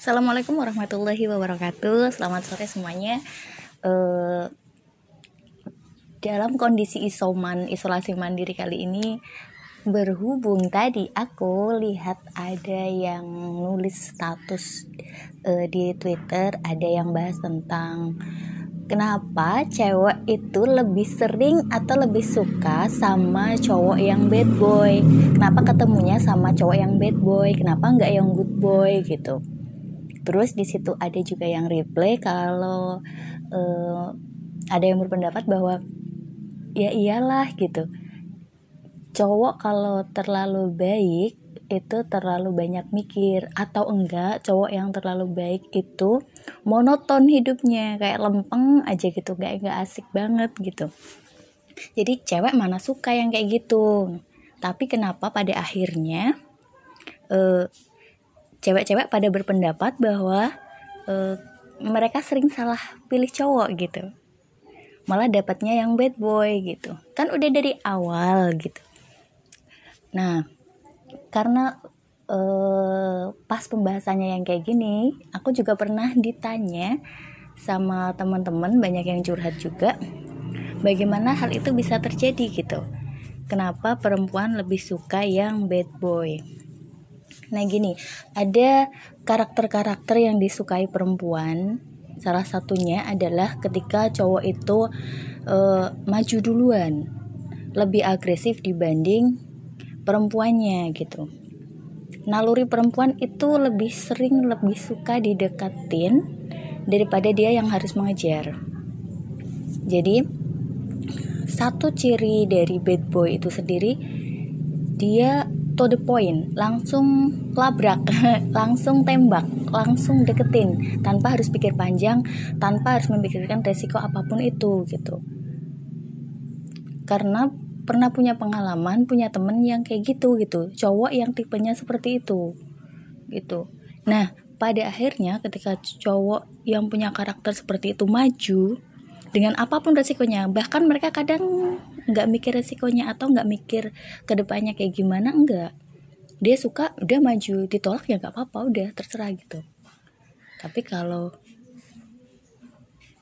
Assalamualaikum warahmatullahi wabarakatuh. Selamat sore semuanya. Uh, dalam kondisi isoman, isolasi mandiri kali ini, berhubung tadi aku lihat ada yang nulis status uh, di Twitter, ada yang bahas tentang kenapa cewek itu lebih sering atau lebih suka sama cowok yang bad boy kenapa ketemunya sama cowok yang bad boy kenapa nggak yang good boy gitu terus di situ ada juga yang reply kalau uh, ada yang berpendapat bahwa ya iyalah gitu. Cowok kalau terlalu baik itu terlalu banyak mikir atau enggak cowok yang terlalu baik itu monoton hidupnya kayak lempeng aja gitu kayak enggak asik banget gitu. Jadi cewek mana suka yang kayak gitu? Tapi kenapa pada akhirnya uh, cewek-cewek pada berpendapat bahwa uh, mereka sering salah pilih cowok gitu. Malah dapatnya yang bad boy gitu. Kan udah dari awal gitu. Nah karena uh, pas pembahasannya yang kayak gini aku juga pernah ditanya sama teman-teman banyak yang curhat juga bagaimana hal itu bisa terjadi gitu. Kenapa perempuan lebih suka yang bad boy Nah gini, ada karakter-karakter yang disukai perempuan. Salah satunya adalah ketika cowok itu uh, maju duluan, lebih agresif dibanding perempuannya gitu. Naluri perempuan itu lebih sering lebih suka dideketin daripada dia yang harus mengejar. Jadi satu ciri dari bad boy itu sendiri dia to the point langsung labrak langsung tembak langsung deketin tanpa harus pikir panjang tanpa harus memikirkan resiko apa pun itu gitu. Karena pernah punya pengalaman punya temen yang kayak gitu gitu. Cowok yang tipenya seperti itu gitu. Nah pada akhirnya ketika cowok yang punya karakter seperti itu maju dengan apa pun resikonya. Bahkan mereka kadang nggak mikir resikonya atau nggak mikir ke depannya kayak gimana enggak. Dia suka udah maju ditolak ya nggak apa-apa udah terserah gitu. Tapi kalau